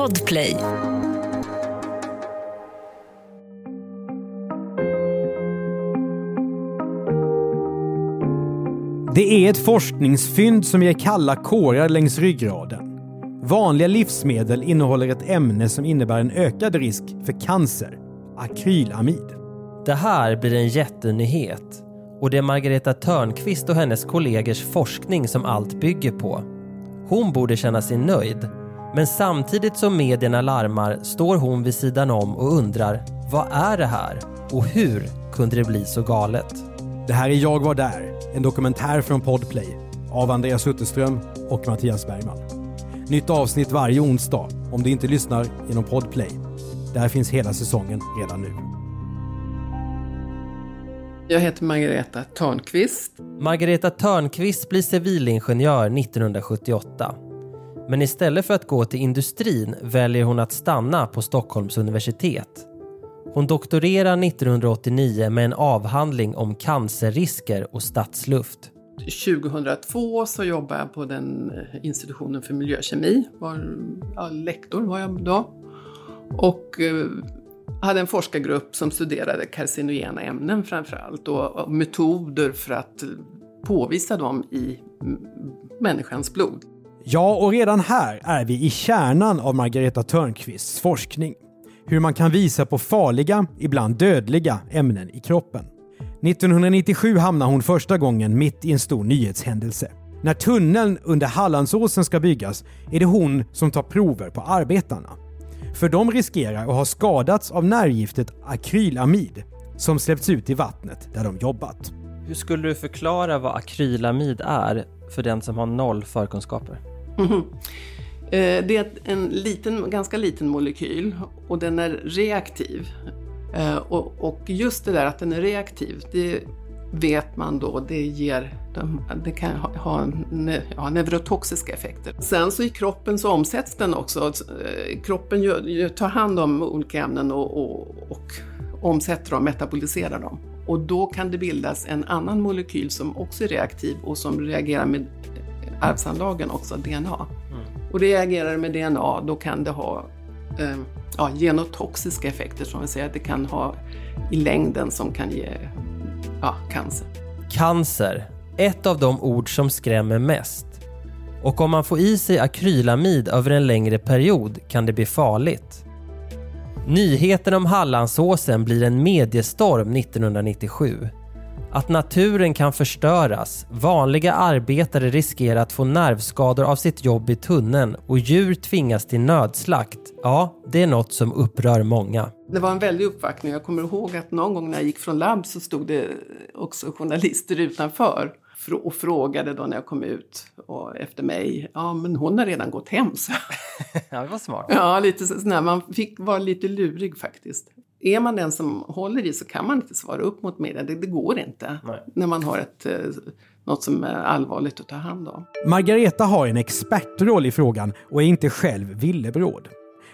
Podplay. Det är ett forskningsfynd som ger kalla kårar längs ryggraden. Vanliga livsmedel innehåller ett ämne som innebär en ökad risk för cancer, akrylamid. Det här blir en jättenyhet och det är Margareta Törnqvist och hennes kollegors forskning som allt bygger på. Hon borde känna sig nöjd, men samtidigt som medierna larmar står hon vid sidan om och undrar vad är det här och hur kunde det bli så galet? Det här är Jag var där, en dokumentär från Podplay av Andreas Utterström och Mattias Bergman. Nytt avsnitt varje onsdag om du inte lyssnar genom Podplay. Där finns hela säsongen redan nu. Jag heter Margareta Törnqvist. Margareta Törnqvist blir civilingenjör 1978. Men istället för att gå till industrin väljer hon att stanna på Stockholms universitet. Hon doktorerar 1989 med en avhandling om cancerrisker och stadsluft. 2002 så jobbade jag på den eh, institutionen för miljökemi. Var, ja, lektor var jag då. Och eh, hade en forskargrupp som studerade carcinogena ämnen framför allt och, och metoder för att eh, påvisa dem i människans blod. Ja, och redan här är vi i kärnan av Margareta Törnqvists forskning. Hur man kan visa på farliga, ibland dödliga, ämnen i kroppen. 1997 hamnar hon första gången mitt i en stor nyhetshändelse. När tunneln under Hallandsåsen ska byggas är det hon som tar prover på arbetarna. För de riskerar att ha skadats av nervgiftet akrylamid som släppts ut i vattnet där de jobbat. Hur skulle du förklara vad akrylamid är för den som har noll förkunskaper? Mm. Det är en liten, ganska liten molekyl och den är reaktiv. Eh, och just det där att den är reaktiv, det vet man då, det ger det kan ha ja, neurotoxiska effekter. Sen så i kroppen så omsätts den också. Eh, kroppen gör, tar hand om olika ämnen och, och, och omsätter dem, metaboliserar dem. Och då kan det bildas en annan molekyl som också är reaktiv och som reagerar med arvsanlagen också, DNA. Mm. Och reagerar det med DNA, då kan det ha eh, ja, genotoxiska effekter som vi säger att det kan ha i längden som kan ge ja, cancer. Cancer, ett av de ord som skrämmer mest. Och om man får i sig akrylamid över en längre period kan det bli farligt. Nyheten om Hallandsåsen blir en mediestorm 1997. Att naturen kan förstöras, vanliga arbetare riskerar att få nervskador av sitt jobb i tunneln och djur tvingas till nödslakt. Ja, det är något som upprör många. Det var en väldig uppvaktning. Jag kommer ihåg att någon gång när jag gick från labb så stod det också journalister utanför och frågade då när jag kom ut och efter mig. Ja, men hon har redan gått hem, så. Ja, det var smart. Ja, lite sådär. Man fick vara lite lurig faktiskt. Är man den som håller i så kan man inte svara upp mot media. Det, det går inte Nej. när man har ett, eh, något som är allvarligt att ta hand om. Margareta har en expertroll i frågan och är inte själv villebråd.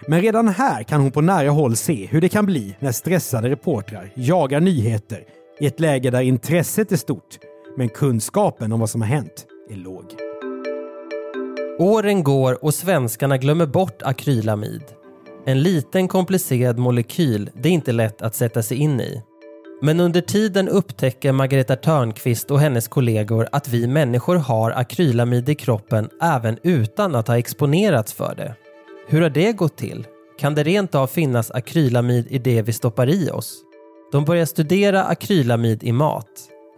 Men redan här kan hon på nära håll se hur det kan bli när stressade reportrar jagar nyheter i ett läge där intresset är stort men kunskapen om vad som har hänt är låg. Åren går och svenskarna glömmer bort akrylamid. En liten komplicerad molekyl det är inte lätt att sätta sig in i. Men under tiden upptäcker Margareta Törnqvist och hennes kollegor att vi människor har akrylamid i kroppen även utan att ha exponerats för det. Hur har det gått till? Kan det rent av finnas akrylamid i det vi stoppar i oss? De börjar studera akrylamid i mat.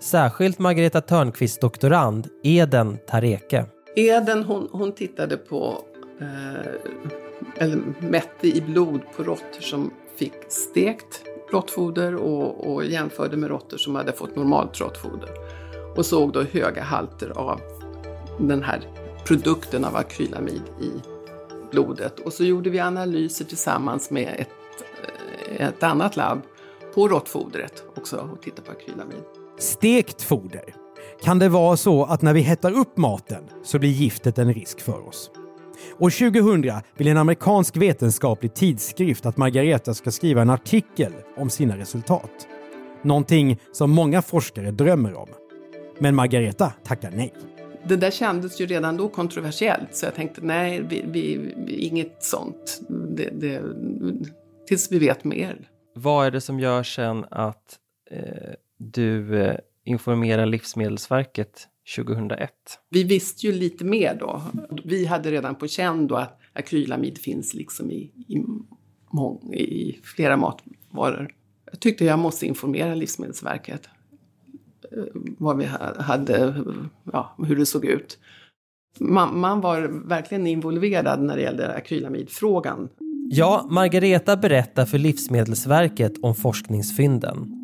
Särskilt Margareta Törnqvists doktorand Eden Tareke. Eden hon, hon tittade på, eh, eller mätte i blod på råttor som fick stekt råttfoder och, och jämförde med råttor som hade fått normalt råttfoder. Och såg då höga halter av den här produkten av akrylamid i blodet. Och så gjorde vi analyser tillsammans med ett, eh, ett annat labb på råttfodret också och tittade på akrylamid. Stekt foder. Kan det vara så att när vi hettar upp maten så blir giftet en risk för oss? År 2000 vill en amerikansk vetenskaplig tidskrift att Margareta ska skriva en artikel om sina resultat. Någonting som många forskare drömmer om. Men Margareta tackar nej. Det där kändes ju redan då kontroversiellt så jag tänkte nej, vi, vi, inget sånt. det, det, tills vi vet mer. Vad är det som gör sen att eh, du eh, informerar Livsmedelsverket 2001? Vi visste ju lite mer då. Vi hade redan på känn då att akrylamid finns liksom i, i, mång, i flera matvaror. Jag tyckte jag måste informera Livsmedelsverket eh, vad vi hade, ja, hur det såg ut. Man, man var verkligen involverad när det gällde akrylamidfrågan. Ja, Margareta berättar för Livsmedelsverket om forskningsfynden.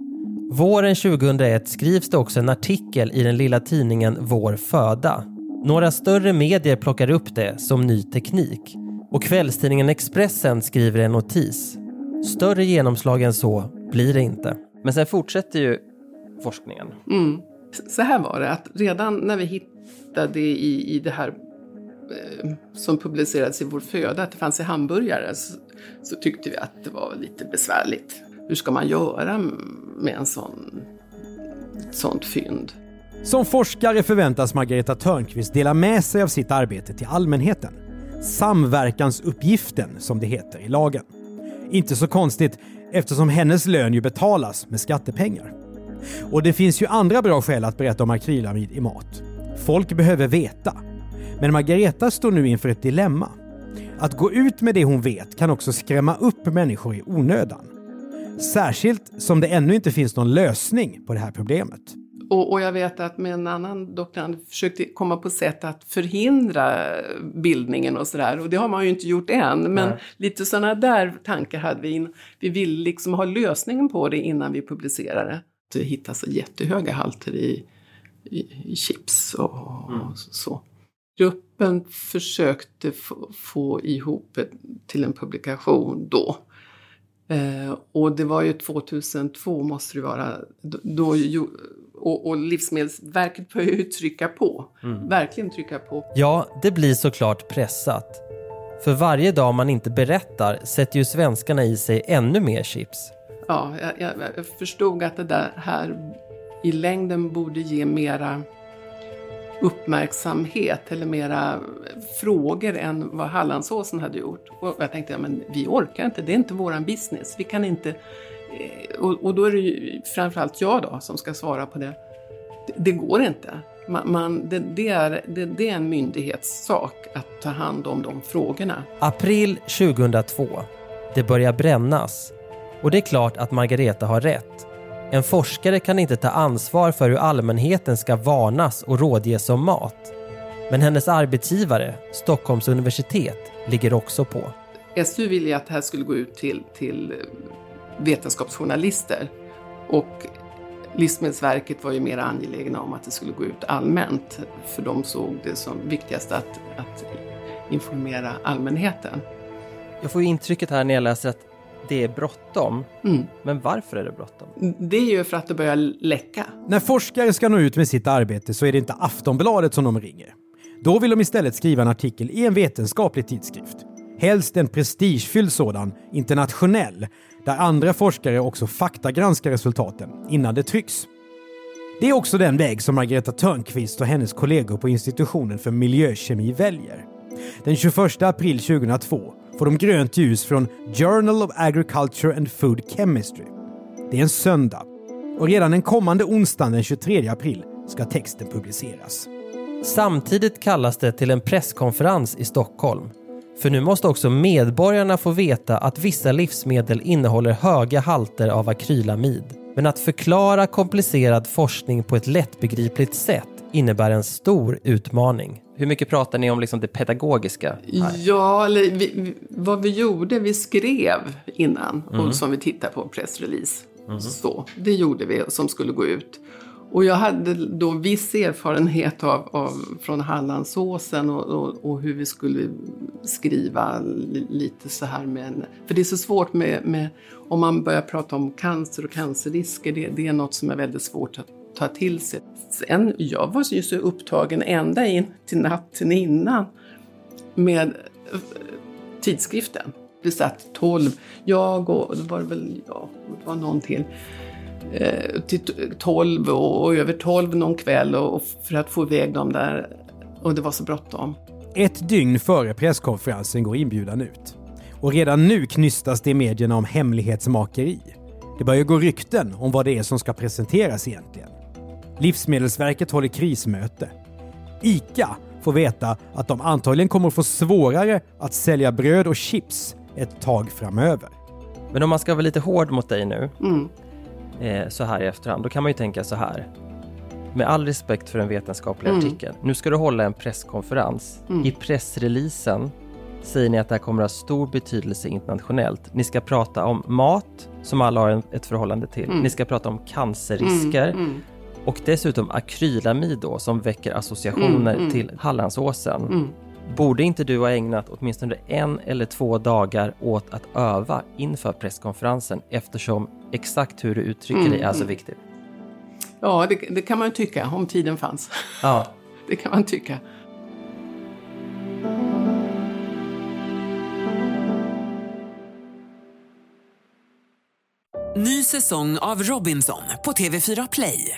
Våren 2001 skrivs det också en artikel i den lilla tidningen Vår föda. Några större medier plockar upp det som ny teknik och kvällstidningen Expressen skriver en notis. Större genomslag än så blir det inte. Men sen fortsätter ju forskningen. Mm. Så här var det, att redan när vi hittade i, i det här eh, som publicerades i Vår föda, att det fanns i hamburgare, så, så tyckte vi att det var lite besvärligt. Hur ska man göra med en sån, ett sånt fynd? Som forskare förväntas Margareta Törnqvist dela med sig av sitt arbete till allmänheten. Samverkansuppgiften, som det heter i lagen. Inte så konstigt eftersom hennes lön ju betalas med skattepengar. Och det finns ju andra bra skäl att berätta om akrylamid i mat. Folk behöver veta. Men Margareta står nu inför ett dilemma. Att gå ut med det hon vet kan också skrämma upp människor i onödan. Särskilt som det ännu inte finns någon lösning på det här problemet. Och, och, jag vet att med en annan doktorand försökte komma på sätt att förhindra bildningen och sådär. Och det har man ju inte gjort än. Men Nej. lite sådana där tankar hade vi. Vi ville liksom ha lösningen på det innan vi publicerade. Det hittas så jättehöga halter i, i, i chips och, mm. och så. Gruppen försökte få, få ihop ett, till en publikation då. Eh, och det var ju 2002 måste det vara. Då, och, och Livsmedelsverket började ju trycka på. Mm. Verkligen trycka på. Ja, det blir såklart pressat. För varje dag man inte berättar sätter ju svenskarna i sig ännu mer chips. Ja, jag, jag, jag förstod att det där här i längden borde ge mera uppmärksamhet eller mera frågor än vad Hallandsåsen hade gjort. Och jag tänkte, ja, men vi orkar inte, det är inte våran business. Vi kan inte... Eh, och, och då är det ju framförallt jag då som ska svara på det. Det, det går inte. Man, man, det, det, är, det, det är en myndighetssak att ta hand om de frågorna. April 2002. Det börjar brännas. Och det är klart att Margareta har rätt. En forskare kan inte ta ansvar för hur allmänheten ska varnas och rådges om mat. Men hennes arbetsgivare, Stockholms universitet, ligger också på. SU ville att det här skulle gå ut till, till vetenskapsjournalister och Livsmedelsverket var ju mer angelägna om att det skulle gå ut allmänt för de såg det som viktigast att, att informera allmänheten. Jag får intrycket här när jag läser att det är bråttom. Mm. Men varför är det bråttom? Det är ju för att det börjar läcka. När forskare ska nå ut med sitt arbete så är det inte Aftonbladet som de ringer. Då vill de istället skriva en artikel i en vetenskaplig tidskrift. Helst en prestigefylld sådan, internationell, där andra forskare också faktagranskar resultaten innan det trycks. Det är också den väg som Margareta Törnqvist och hennes kollegor på institutionen för miljökemi väljer. Den 21 april 2002 får de grönt ljus från Journal of Agriculture and Food Chemistry. Det är en söndag och redan den kommande onsdagen den 23 april ska texten publiceras. Samtidigt kallas det till en presskonferens i Stockholm. För nu måste också medborgarna få veta att vissa livsmedel innehåller höga halter av akrylamid. Men att förklara komplicerad forskning på ett lättbegripligt sätt innebär en stor utmaning. Hur mycket pratar ni om liksom det pedagogiska? Här? Ja, eller vi, vad vi gjorde, vi skrev innan mm. och som vi tittar på pressrelease. Mm. Så, det gjorde vi som skulle gå ut. Och jag hade då viss erfarenhet av, av från Hallandsåsen och, och, och, hur vi skulle skriva lite så här med en, För det är så svårt med, med om man börjar prata om cancer och cancerrisker, det, det är något som är väldigt svårt att ta till sig. Sen, jag var ju så upptagen ända in till natten innan med eh, tidskriften. Vi satt tolv, jag och det var väl ja, det var någon till, eh, till tolv och, och, över tolv någon kväll och, och för att få iväg dem där. Och det var så bråttom. Ett dygn före presskonferensen går inbjudan ut. Och redan nu knystas det i medierna om hemlighetsmakeri. Det börjar gå rykten om vad det är som ska presenteras egentligen. Livsmedelsverket håller krismöte. ICA får veta att de antagligen kommer att få svårare att sälja bröd och chips ett tag framöver. Men om man ska vara lite hård mot dig nu, Mm. eh, så här i efterhand, då kan man ju tänka så här. Med all respekt för den vetenskapliga Mm. artikeln. Nu ska du hålla en presskonferens. Mm. I pressreleasen säger ni att det här kommer att ha stor betydelse internationellt. Ni ska prata om mat, som alla har ett förhållande till. Mm. Ni ska prata om cancerrisker Mm, mm, och dessutom akrylamid då, som väcker associationer Mm, mm. till Hallandsåsen. mm. Borde inte du ha ägnat åtminstone en eller två dagar åt att öva inför presskonferensen eftersom exakt hur du uttrycker Mm, dig är så mm. viktigt? Ja, det, det kan man ju tycka om tiden fanns. Ja. Det kan man tycka. Ny säsong av Robinson på TV4 Play.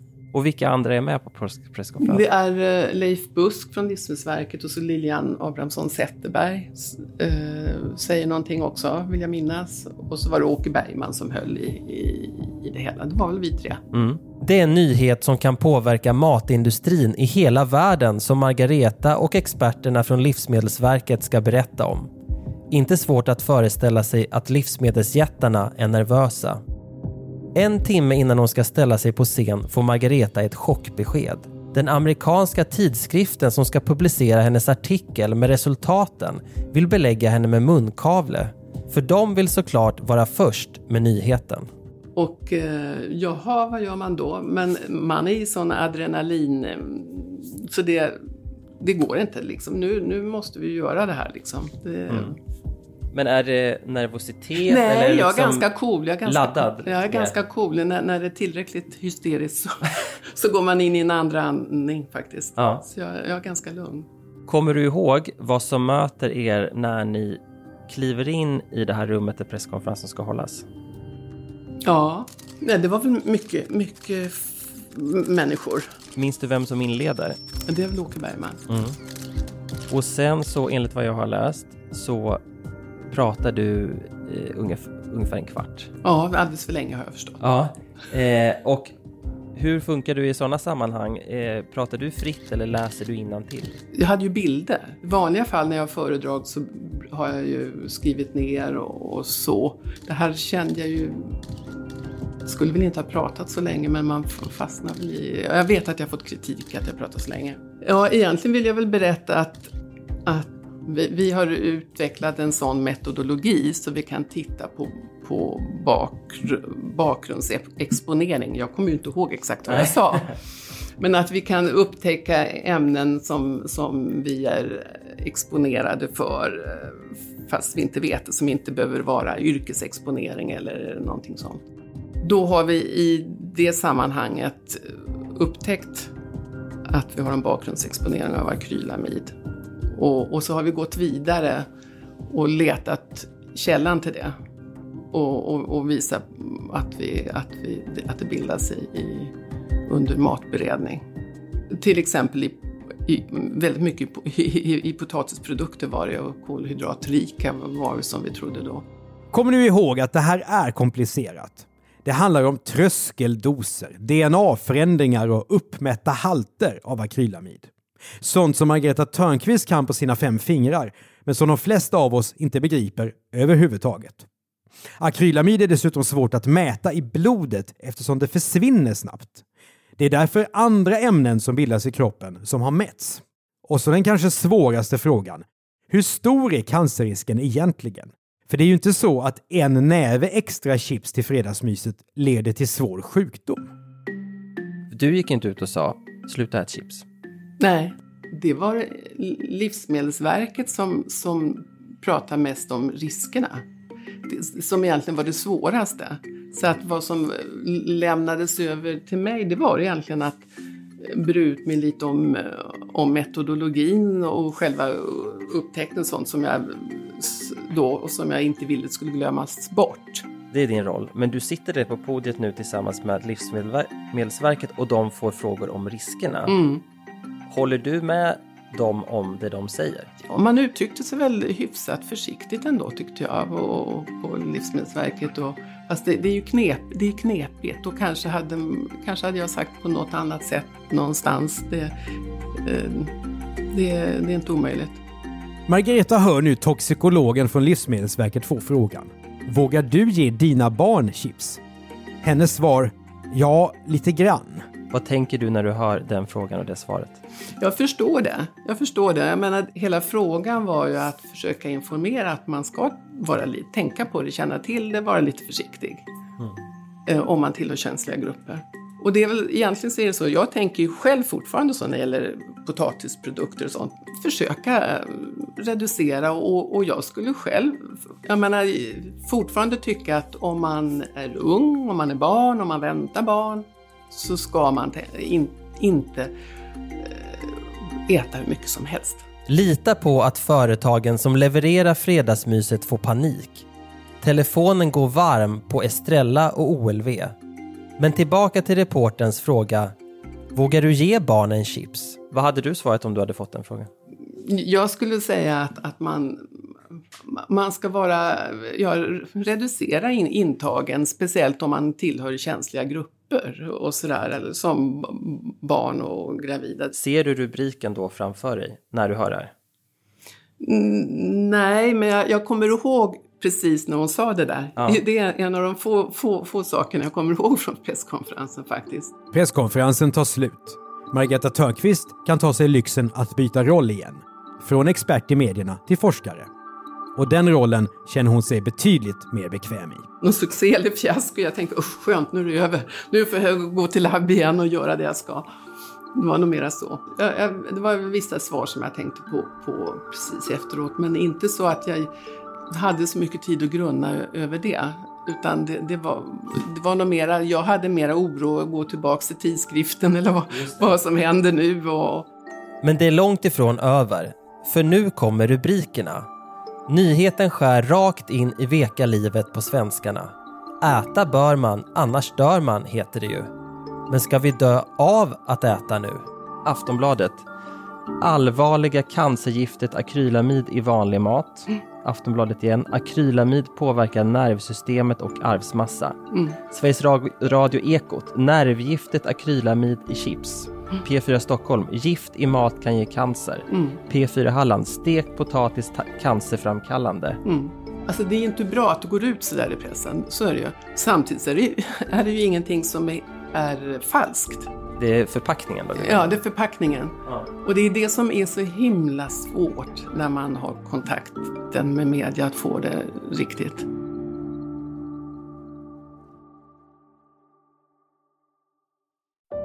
Och vilka andra är med på press- presskonferensen? Det är eh, Leif Busk från Livsmedelsverket och så Lilian Abrahamsson Zetterberg eh, säger någonting också, vill jag minnas. Och så var det Åke Bergman som höll i, i, i det hela. Det var väl vi tre. Mm. Det är en nyhet som kan påverka matindustrin i hela världen som Margareta och experterna från Livsmedelsverket ska berätta om. Inte svårt att föreställa sig att livsmedelsjättarna är nervösa. En timme innan hon ska ställa sig på scen får Margareta ett chockbesked. Den amerikanska tidskriften som ska publicera hennes artikel med resultaten vill belägga henne med munkavle. För de vill såklart vara först med nyheten. Och eh, jaha, vad gör man då? Men man är i sån adrenalin, eh, så det, det går inte liksom. Nu, nu måste vi göra det här liksom. Det, Men är det nervositet? Nej, eller jag är liksom ganska cool. Jag är ganska, laddad? Jag är ganska cool. När, när det är tillräckligt hysteriskt så, så går man in i en andra andning faktiskt. Ja. Så jag, jag är ganska lugn. Kommer du ihåg vad som möter er när ni kliver in i det här rummet där presskonferensen ska hållas? Ja, nej, det var väl mycket, mycket människor. Minns du vem som inleder? Det är väl Åke Bergman. Och sen så enligt vad jag har läst så pratar du eh, ungefär, ungefär en kvart. Ja, alldeles för länge har jag förstått. Ja. Eh, och hur funkar du i sådana sammanhang? Eh, pratar du fritt eller läser du till? Jag hade ju bilder. I vanliga fall när jag har föredrag så har jag ju skrivit ner och, och så. Det här kände jag ju... Skulle väl inte ha pratat så länge men man fastnar väl i... Jag vet att jag har fått kritik att jag pratar så länge. Ja, egentligen vill jag väl berätta att, att vi, vi har utvecklat en sån metodologi så vi kan titta på, på bakgr bakgrundsexponering. Jag kommer ju inte ihåg exakt vad jag sa. Men att vi kan upptäcka ämnen som, som vi är exponerade för eh, fast vi inte vet det, som inte behöver vara yrkesexponering eller någonting sånt. Då har vi i det sammanhanget upptäckt att vi har en bakgrundsexponering av akrylamid. Och, och så har vi gått vidare och letat källan till det och, och, och visa att, vi, att, vi, att det bildas i, i, under matberedning. Till exempel i, i, väldigt mycket i, i, i potatisprodukter var det och kolhydratrika var det som vi trodde då. Kommer du ihåg att det här är komplicerat? Det handlar om tröskeldoser, DNA-förändringar och uppmätta halter av akrylamid. Sånt som Margareta Törnqvist kan på sina fem fingrar, men som de flesta av oss inte begriper överhuvudtaget. Akrylamid är dessutom svårt att mäta i blodet eftersom det försvinner snabbt. Det är därför andra ämnen som bildas i kroppen som har mätts. Och så den kanske svåraste frågan. Hur stor är cancerrisken egentligen? För det är ju inte så att en näve extra chips till fredagsmyset leder till svår sjukdom. Du gick inte ut och sa sluta äta chips. Nej, det var Livsmedelsverket som, som pratar mest om riskerna. Det, som egentligen var det svåraste. Så att vad som lämnades över till mig det var egentligen att bre ut mig lite om, om metodologin och själva upptäckten sånt som jag då och som jag inte ville skulle glömmas bort. Det är din roll, men du sitter där på podiet nu tillsammans med Livsmedelsverket och de får frågor om riskerna. Mm. Håller du med dem om det de säger? Och man uttryckte sig väl hyfsat försiktigt ändå tyckte jag på, på Livsmedelsverket. Och, fast det, det, är ju knep, det är knepigt och kanske hade, kanske hade jag sagt på något annat sätt någonstans. Det, eh, det, det är inte omöjligt. Margareta hör nu toxikologen från Livsmedelsverket få frågan. Vågar du ge dina barn chips? Hennes svar, ja, lite grann. Vad tänker du när du hör den frågan och det svaret? Jag förstår det. Jag förstår det. Jag menar, hela frågan var ju att försöka informera att man ska vara, tänka på det, känna till det, vara lite försiktig. Mm. Om man tillhör känsliga grupper. Och det är väl egentligen så är det så. Jag tänker ju själv fortfarande så när det gäller potatisprodukter och sånt. Försöka eh, reducera och, och jag skulle själv, jag menar fortfarande tycka att om man är ung, om man är barn, om man väntar barn så ska man in, inte eh, äta hur mycket som helst. Lita på att företagen som levererar fredagsmyset får panik. Telefonen går varm på Estrella och OLV. Men tillbaka till reporterns fråga. Vågar du ge barnen chips? Vad hade du svarat om du hade fått den frågan? Jag skulle säga att, att man, man ska vara, ja, reducera in, intagen, speciellt om man tillhör känsliga grupper och sådär, som barn och gravida. Ser du rubriken då framför dig när du hör det här? Mm, nej, men jag, jag kommer ihåg precis när hon sa det där. Ja. Det är en av de få, få, få sakerna jag kommer ihåg från presskonferensen faktiskt. Presskonferensen tar slut. Margareta Törnqvist kan ta sig lyxen att byta roll igen. Från expert i medierna till forskare. Och den rollen känner hon sig betydligt mer bekväm i. Någon succé eller fiasko. Jag tänkte usch skönt, nu är det över. Nu får jag gå till labb igen och göra det jag ska. Det var nog mera så. Jag, jag, det var vissa svar som jag tänkte på, på precis efteråt, men inte så att jag hade så mycket tid att grunna över det. Utan det, det, var, det var nog mera, jag hade mera oro att gå tillbaka till tidskriften eller vad, vad som händer nu. Och... Men det är långt ifrån över. För nu kommer rubrikerna. Nyheten skär rakt in i veka livet på svenskarna. Äta bör man, annars dör man, heter det ju. Men ska vi dö av att äta nu? Aftonbladet. Allvarliga cancergiftet akrylamid i vanlig mat. Aftonbladet igen. Akrylamid påverkar nervsystemet och arvsmassa. Mm. Sveriges Radio Ekot. Nervgiftet akrylamid i chips. P4 Stockholm. Gift i mat kan ge cancer. Mm. P4 Halland. Stekt potatis cancerframkallande. Mm. Alltså det är inte bra att det går ut sådär i pressen, så är det ju. Samtidigt är det ju, är det ju ingenting som är, är falskt. Det är förpackningen då? Ja, det är förpackningen. Ja. Och det är det som är så himla svårt när man har kontakten med media, att få det riktigt.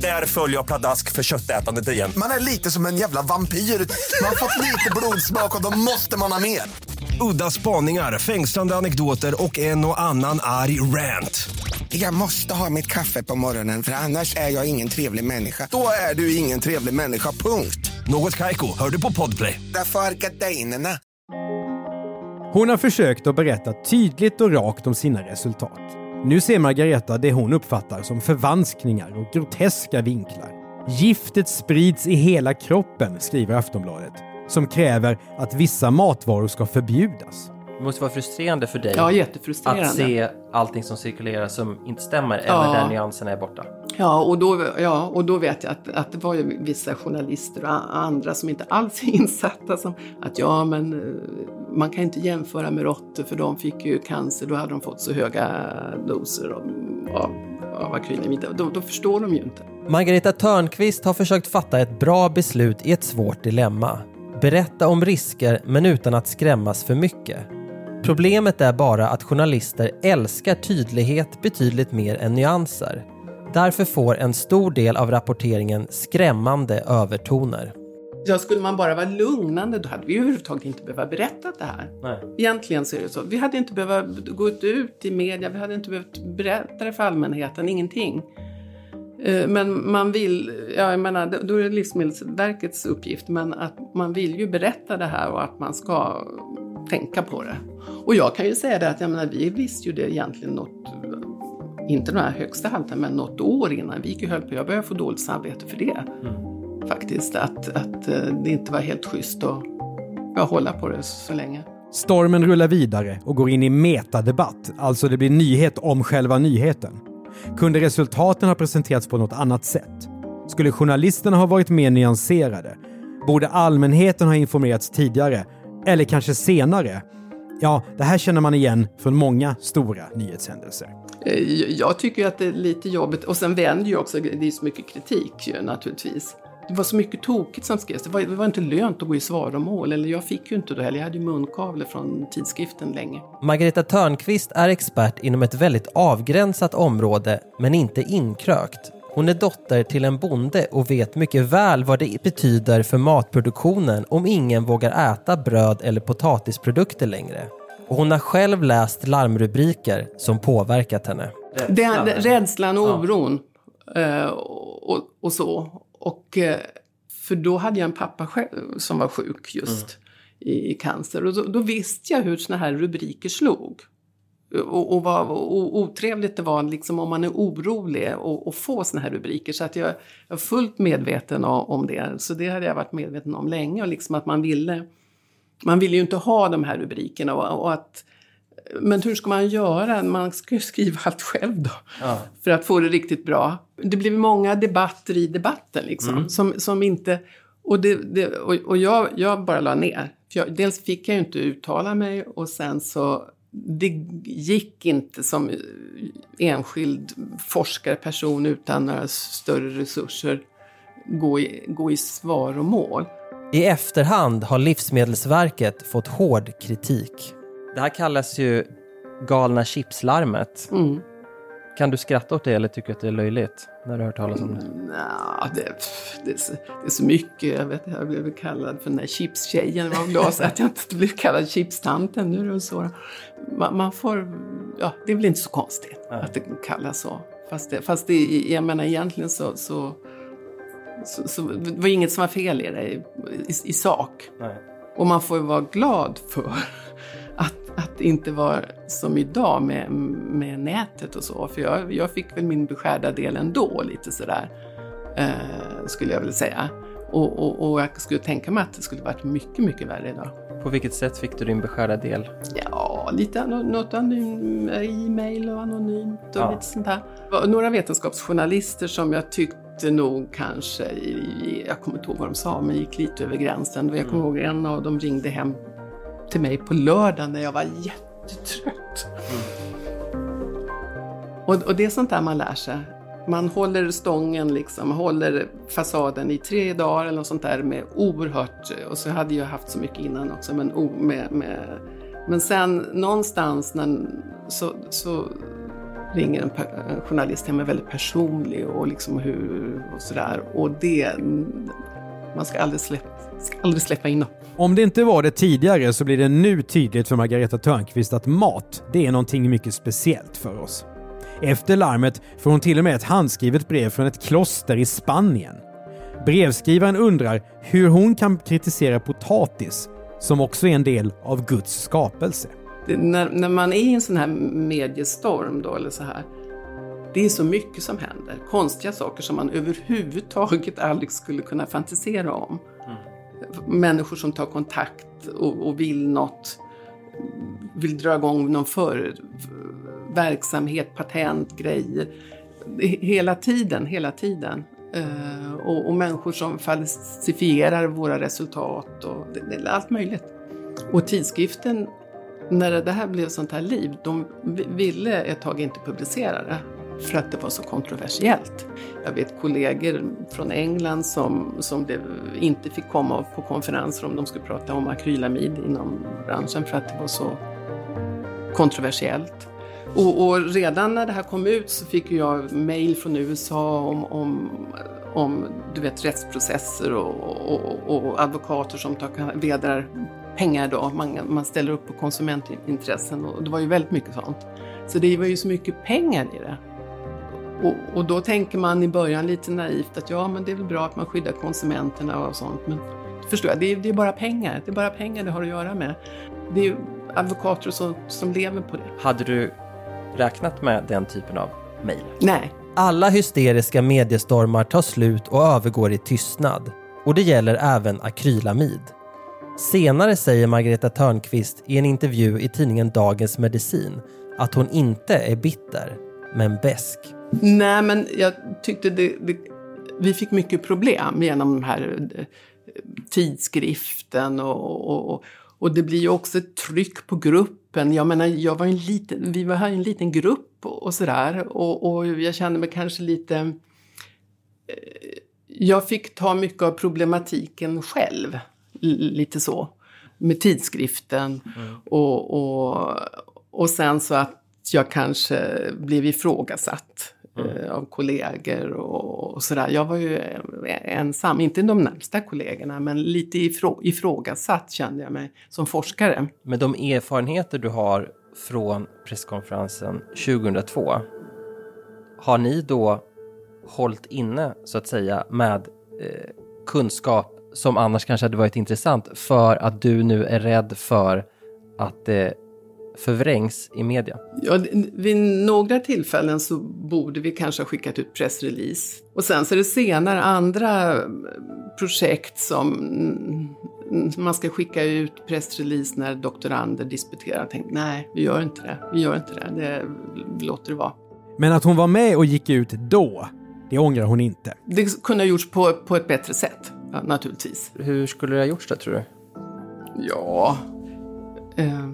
Där följer jag pladask för köttätandet igen. Man är lite som en jävla vampyr. Man har fått lite blodsmak och då måste man ha mer. Udda spaningar, fängslande anekdoter och en och annan arg rant. Jag måste ha mitt kaffe på morgonen för annars är jag ingen trevlig människa. Då är du ingen trevlig människa, punkt. Något Kaiko, hör du på Podplay. Därför är gardinerna. Hon har försökt att berätta tydligt och rakt om sina resultat. Nu ser Margareta det hon uppfattar som förvanskningar och groteska vinklar. Giftet sprids i hela kroppen, skriver Aftonbladet, som kräver att vissa matvaror ska förbjudas. Det måste vara frustrerande för dig Ja, jättefrustrerande. att se allting som cirkulerar som inte stämmer Ja. eller där nyanserna är borta. Ja, och då, ja, och då vet jag att, att det var ju vissa journalister och andra som inte alls är insatta som att ja, men eh, man kan inte jämföra med råttor för de fick ju cancer, då hade de fått så höga doser av, av, av akrylamid. Då, då förstår de ju inte. Margareta Törnqvist har försökt fatta ett bra beslut i ett svårt dilemma. Berätta om risker men utan att skrämmas för mycket. Problemet är bara att journalister älskar tydlighet betydligt mer än nyanser. Därför får en stor del av rapporteringen skrämmande övertoner. Ja, skulle man bara vara lugnande då hade vi överhuvudtaget inte behövt berätta det här. Nej. Egentligen så är det så. Vi hade inte behövt gå ut i media, vi hade inte behövt berätta det för allmänheten, ingenting. Eh, Men man vill, ja jag menar, då är det Livsmedelsverkets uppgift, men att man vill ju berätta det här och att man ska tänka på det. Och jag kan ju säga det att jag menar, vi visste ju det egentligen något, inte den här högsta halten, men något år innan vi gick och höll på. Jag började få dåligt samvete för det. Faktiskt, att, att eh, det inte var helt schysst att ja, hålla på det så länge. Stormen rullar vidare och går in i metadebatt, alltså det blir nyhet om själva nyheten. Kunde resultaten ha presenterats på något annat sätt? Skulle journalisterna ha varit mer nyanserade? Borde allmänheten ha informerats tidigare? Eller kanske senare? Ja, det här känner man igen från många stora nyhetshändelser. Eh, Jag tycker att det är lite jobbigt och sen vänder ju också, det är så mycket kritik ju naturligtvis. Det var så mycket tokigt som skrevs. Det var, det var inte lönt att gå i svaromål. Eller jag fick ju inte det heller. Jag hade ju munkavle från tidskriften länge. Margareta Törnqvist är expert inom ett väldigt avgränsat område, men inte inkrökt. Hon är dotter till en bonde och vet mycket väl vad det betyder för matproduktionen om ingen vågar äta bröd eller potatisprodukter längre. Och hon har själv läst larmrubriker som påverkat henne. Det, det, rädslan och oron eh, och, och så. Och, eh, för då hade jag en pappa själv som var sjuk just i, i cancer. Och då, då visste jag hur såna här rubriker slog. Och, och vad och otrevligt det var liksom om man är orolig och, och få såna här rubriker. Så att jag, jag är fullt medveten om, om det. Så det hade jag varit medveten om länge. Och liksom att man ville, man ville ju inte ha de här rubrikerna. Och, och att, men hur ska man göra? Man ska ju skriva allt själv då. För att få det riktigt bra. Det blev många debatter i debatten liksom. Som, som inte... Och, det, det, och, och jag, jag bara la ner. För jag, dels fick jag ju inte uttala mig och sen så... Det gick inte som enskild forskare, person utan några större resurser gå i, gå i svar och mål. I efterhand har Livsmedelsverket fått hård kritik. Det här kallas ju galna chipslarmet. Mm. Kan du skratta åt det eller tycker att det är löjligt när du hört talas om det? Nja, det, det, är så, det är så mycket. Jag, vet, jag blev kallad för den där chipstjejen. Jag var glad så att jag inte blev kallad chipstanten. Nu är det så. Man, man får, ja, det är väl inte så konstigt att det kallas så. Fast, det, fast det, jag menar egentligen så, så, så, så det var inget som var fel i det i, i, i sak. Nej. Och man får ju vara glad för att, inte var som idag med, med nätet och så. För jag, jag fick väl min beskärda del ändå, lite sådär, eh, skulle jag vilja säga. Och, och, och jag skulle tänka mig att det skulle varit mycket, mycket värre idag. På vilket sätt fick du din beskärda del? Ja, lite något anonym, e-mail och anonymt och Ja. lite sånt där. Några vetenskapsjournalister som jag tyckte nog kanske, jag kommer inte ihåg vad de sa, men gick lite över gränsen. Jag kommer ihåg en av dem ringde hem till mig på lördagen när jag var jättetrött. Och, och det är sånt där man lär sig. Man håller stången, liksom, håller fasaden i tre dagar eller något sånt där med oerhört, och så hade jag haft så mycket innan också, men, med, med, men sen någonstans när, så, så ringer en, en journalist hem, är väldigt personlig och liksom hur och sådär. Och det, man ska aldrig släppa, ska aldrig släppa in dem. Om det inte var det tidigare så blir det nu tydligt för Margareta Törnqvist att mat, det är någonting mycket speciellt för oss. Efter larmet får hon till och med ett handskrivet brev från ett kloster i Spanien. Brevskrivaren undrar hur hon kan kritisera potatis, som också är en del av Guds skapelse. det, när, när man är i en sån här mediestorm då, eller så här, Det är så mycket som händer. Konstiga saker som man överhuvudtaget aldrig skulle kunna fantisera om. Människor som tar kontakt och, och, vill något. Vill dra igång någon för, verksamhet, patent, grejer. Hela tiden, hela tiden. Uh, och, och, människor som falsifierar våra resultat och det, det, allt möjligt. Och tidskriften, när det här blev sånt här liv, de ville ett tag inte publicera det för att det var så kontroversiellt. Jag vet kollegor från England som, som inte fick komma på konferenser om de skulle prata om akrylamid inom branschen för att det var så kontroversiellt. Och, och redan när det här kom ut så fick jag mejl från USA om, om, om du vet, rättsprocesser och, och, och advokater som tar, vedrar pengar då. Man, man ställer upp på konsumentintressen och det var ju väldigt mycket sånt. Så det var ju så mycket pengar i det. Och, och, då tänker man i början lite naivt att ja, men det är väl bra att man skyddar konsumenterna och sånt. Men förstår jag, det är, det är bara pengar. Det är bara pengar det har att göra med. Det är ju advokater som, som lever på det. Hade du räknat med den typen av mejl? Nej. Alla hysteriska mediestormar tar slut och övergår i tystnad. Och det gäller även akrylamid. Senare säger Margareta Törnqvist i en intervju i tidningen Dagens Medicin att hon inte är bitter, men besk. Nej, men jag tyckte det, det, vi fick mycket problem genom den här eh, tidskriften och, och, och det blir ju också ett tryck på gruppen. Jag menar, jag var en liten, vi var en liten grupp och sådär och, och jag kände mig kanske lite... Eh, jag fick ta mycket av problematiken själv, lite så, med tidskriften mm. och, och, och sen så att jag kanske blev ifrågasatt mm. eh, av kollegor och, och sådär. Jag var ju ensam, inte de närmsta kollegorna, men lite ifrå, ifrågasatt kände jag mig som forskare. Men de erfarenheter du har från presskonferensen 2002, har ni då hållit inne så att säga med eh, kunskap som annars kanske hade varit intressant för att du nu är rädd för att det förvrängs i media? Ja, vid några tillfällen så borde vi kanske ha skickat ut pressrelease. Och sen så är det senare andra projekt som man ska skicka ut pressrelease när doktorander disputerar. Tänkte, nej, vi gör inte det. Vi gör inte det. det vi låter det vara. Men att hon var med och gick ut då, det ångrar hon inte. Det kunde ha gjorts på, på ett bättre sätt, ja, naturligtvis. Hur skulle det ha gjorts då, tror du? Ja... Eh,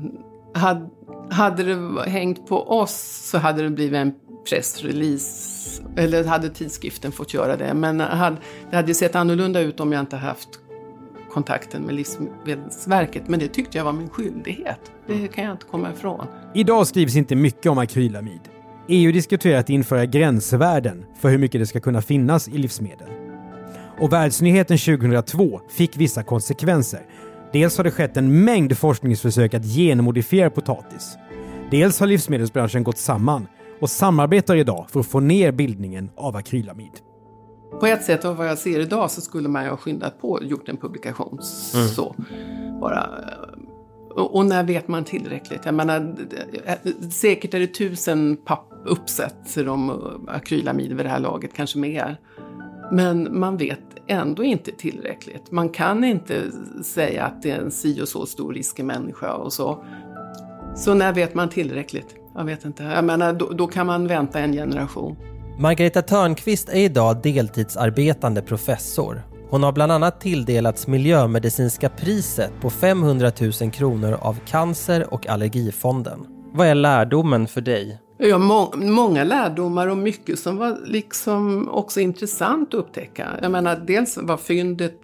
hade, hade det hängt på oss så hade det blivit en pressrelease. Eller hade tidskriften fått göra det. Men hade, det hade sett annorlunda ut om jag inte haft kontakten med Livsmedelsverket. Men det tyckte jag var min skyldighet. Det kan jag inte komma ifrån. Idag skrivs inte mycket om akrylamid. EU diskuterar att införa gränsvärden för hur mycket det ska kunna finnas i livsmedel. Och Världsnyheten 2002 fick vissa konsekvenser Dels har det skett en mängd forskningsförsök att genmodifiera potatis. Dels har livsmedelsbranschen gått samman och samarbetar idag för att få ner bildningen av akrylamid. På ett sätt av vad jag ser idag så skulle man ju ha skyndat på och gjort en publikation mm. så. Bara. Och när vet man tillräckligt? Jag menar, säkert är det tusen uppsätts om akrylamid vid det här laget, kanske mer. Men man vet ändå inte tillräckligt. Man kan inte säga att det är en si och så stor risk i människa och så. Så när vet man tillräckligt? Jag vet inte. Jag menar, då, då kan man vänta en generation. Margareta Törnqvist är idag deltidsarbetande professor. Hon har bland annat tilldelats miljömedicinska priset på 500 000 kronor av Cancer och allergifonden. Vad är lärdomen för dig Ja, må många lärdomar och mycket som var liksom också intressant att upptäcka. Jag menar, dels vad fyndet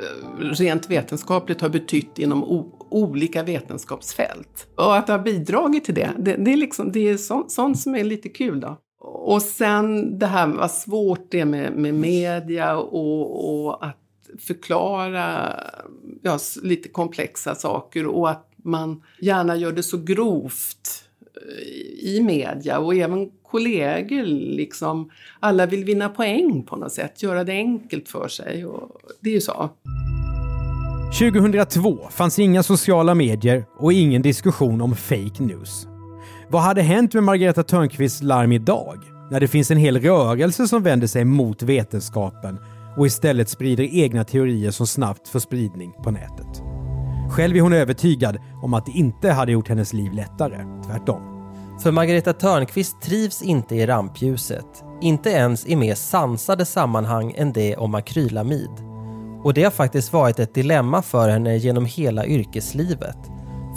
eh, rent vetenskapligt har betytt inom olika vetenskapsfält. Och att det har bidragit till det, det, det är, liksom, det är sånt, sånt, som är lite kul. då. Och sen det här vad svårt det är med, med media och, och att förklara ja, lite komplexa saker och att man gärna gör det så grovt i media och även kollegor. Liksom, alla vill vinna poäng på något sätt, göra det enkelt för sig. Och det är ju så. 2002 fanns inga sociala medier och ingen diskussion om fake news. Vad hade hänt med Margareta Törnqvists larm idag? när det finns en hel rörelse som vänder sig mot vetenskapen och istället sprider egna teorier som snabbt får spridning på nätet. Själv är hon övertygad om att det inte hade gjort hennes liv lättare, tvärtom. För Margareta Törnqvist trivs inte i rampljuset, inte ens i mer sansade sammanhang än det om akrylamid. Och det har faktiskt varit ett dilemma för henne genom hela yrkeslivet.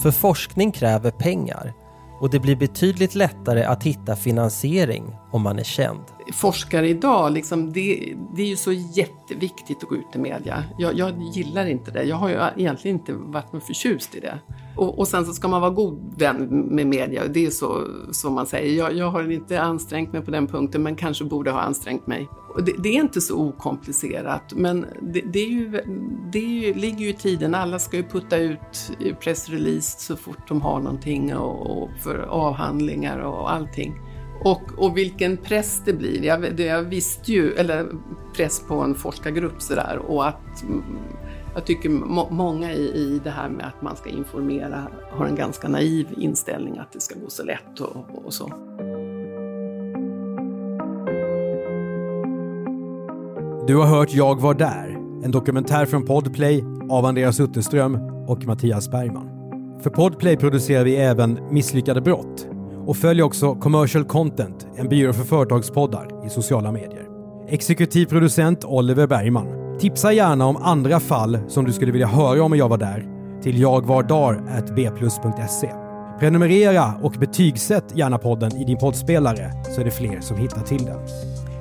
För forskning kräver pengar och det blir betydligt lättare att hitta finansiering om man är känd. Forskare idag, liksom, det, det är ju så jätteviktigt att gå ut i media. Jag, jag gillar inte det. Jag har ju egentligen inte varit förtjust i det. Och, och sen så ska man vara god vän med media. Det är så som man säger. Jag, jag har inte ansträngt mig på den punkten men kanske borde ha ansträngt mig. Det, det är inte så okomplicerat men det, det, är ju, det är ju, ligger ju i tiden. Alla ska ju putta ut pressrelease så fort de har någonting och, och för avhandlingar och allting. Och, och vilken press det blir. Jag, jag visste ju, eller press på en forskargrupp sådär och att jag tycker må många i, i det här med att man ska informera har en ganska naiv inställning att det ska gå så lätt och, och så. Du har hört Jag var där, en dokumentär från Podplay av Andreas Utterström och Mattias Bergman. För Podplay producerar vi även Misslyckade brott och följ också Commercial Content, en byrå för företagspoddar i sociala medier. Exekutiv producent Oliver Bergman Tipsa gärna om andra fall som du skulle vilja höra om jag var där till jagvardar.bplus.se. Prenumerera och betygsätt gärna podden i din poddspelare så är det fler som hittar till den.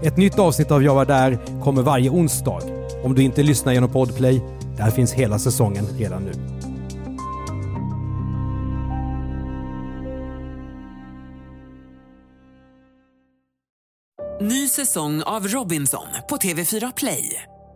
Ett nytt avsnitt av Jag var där kommer varje onsdag. Om du inte lyssnar genom Podplay, där finns hela säsongen redan nu. Ny säsong av Robinson på TV4 Play.